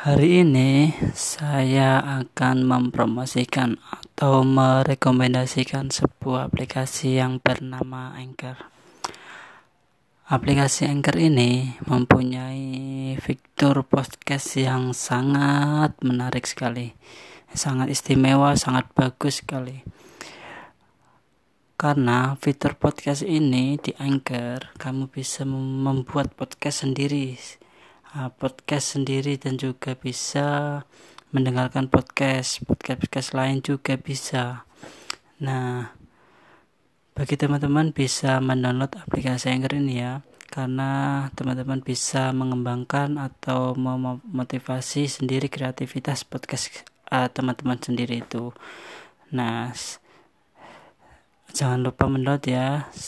Hari ini saya akan mempromosikan atau merekomendasikan sebuah aplikasi yang bernama Anchor. Aplikasi Anchor ini mempunyai fitur podcast yang sangat menarik sekali, sangat istimewa, sangat bagus sekali. Karena fitur podcast ini di Anchor, kamu bisa membuat podcast sendiri podcast sendiri dan juga bisa mendengarkan podcast podcast podcast lain juga bisa. Nah bagi teman-teman bisa mendownload aplikasi Anchor ini ya karena teman-teman bisa mengembangkan atau memotivasi sendiri kreativitas podcast uh, teman-teman sendiri itu. Nah jangan lupa mendownload ya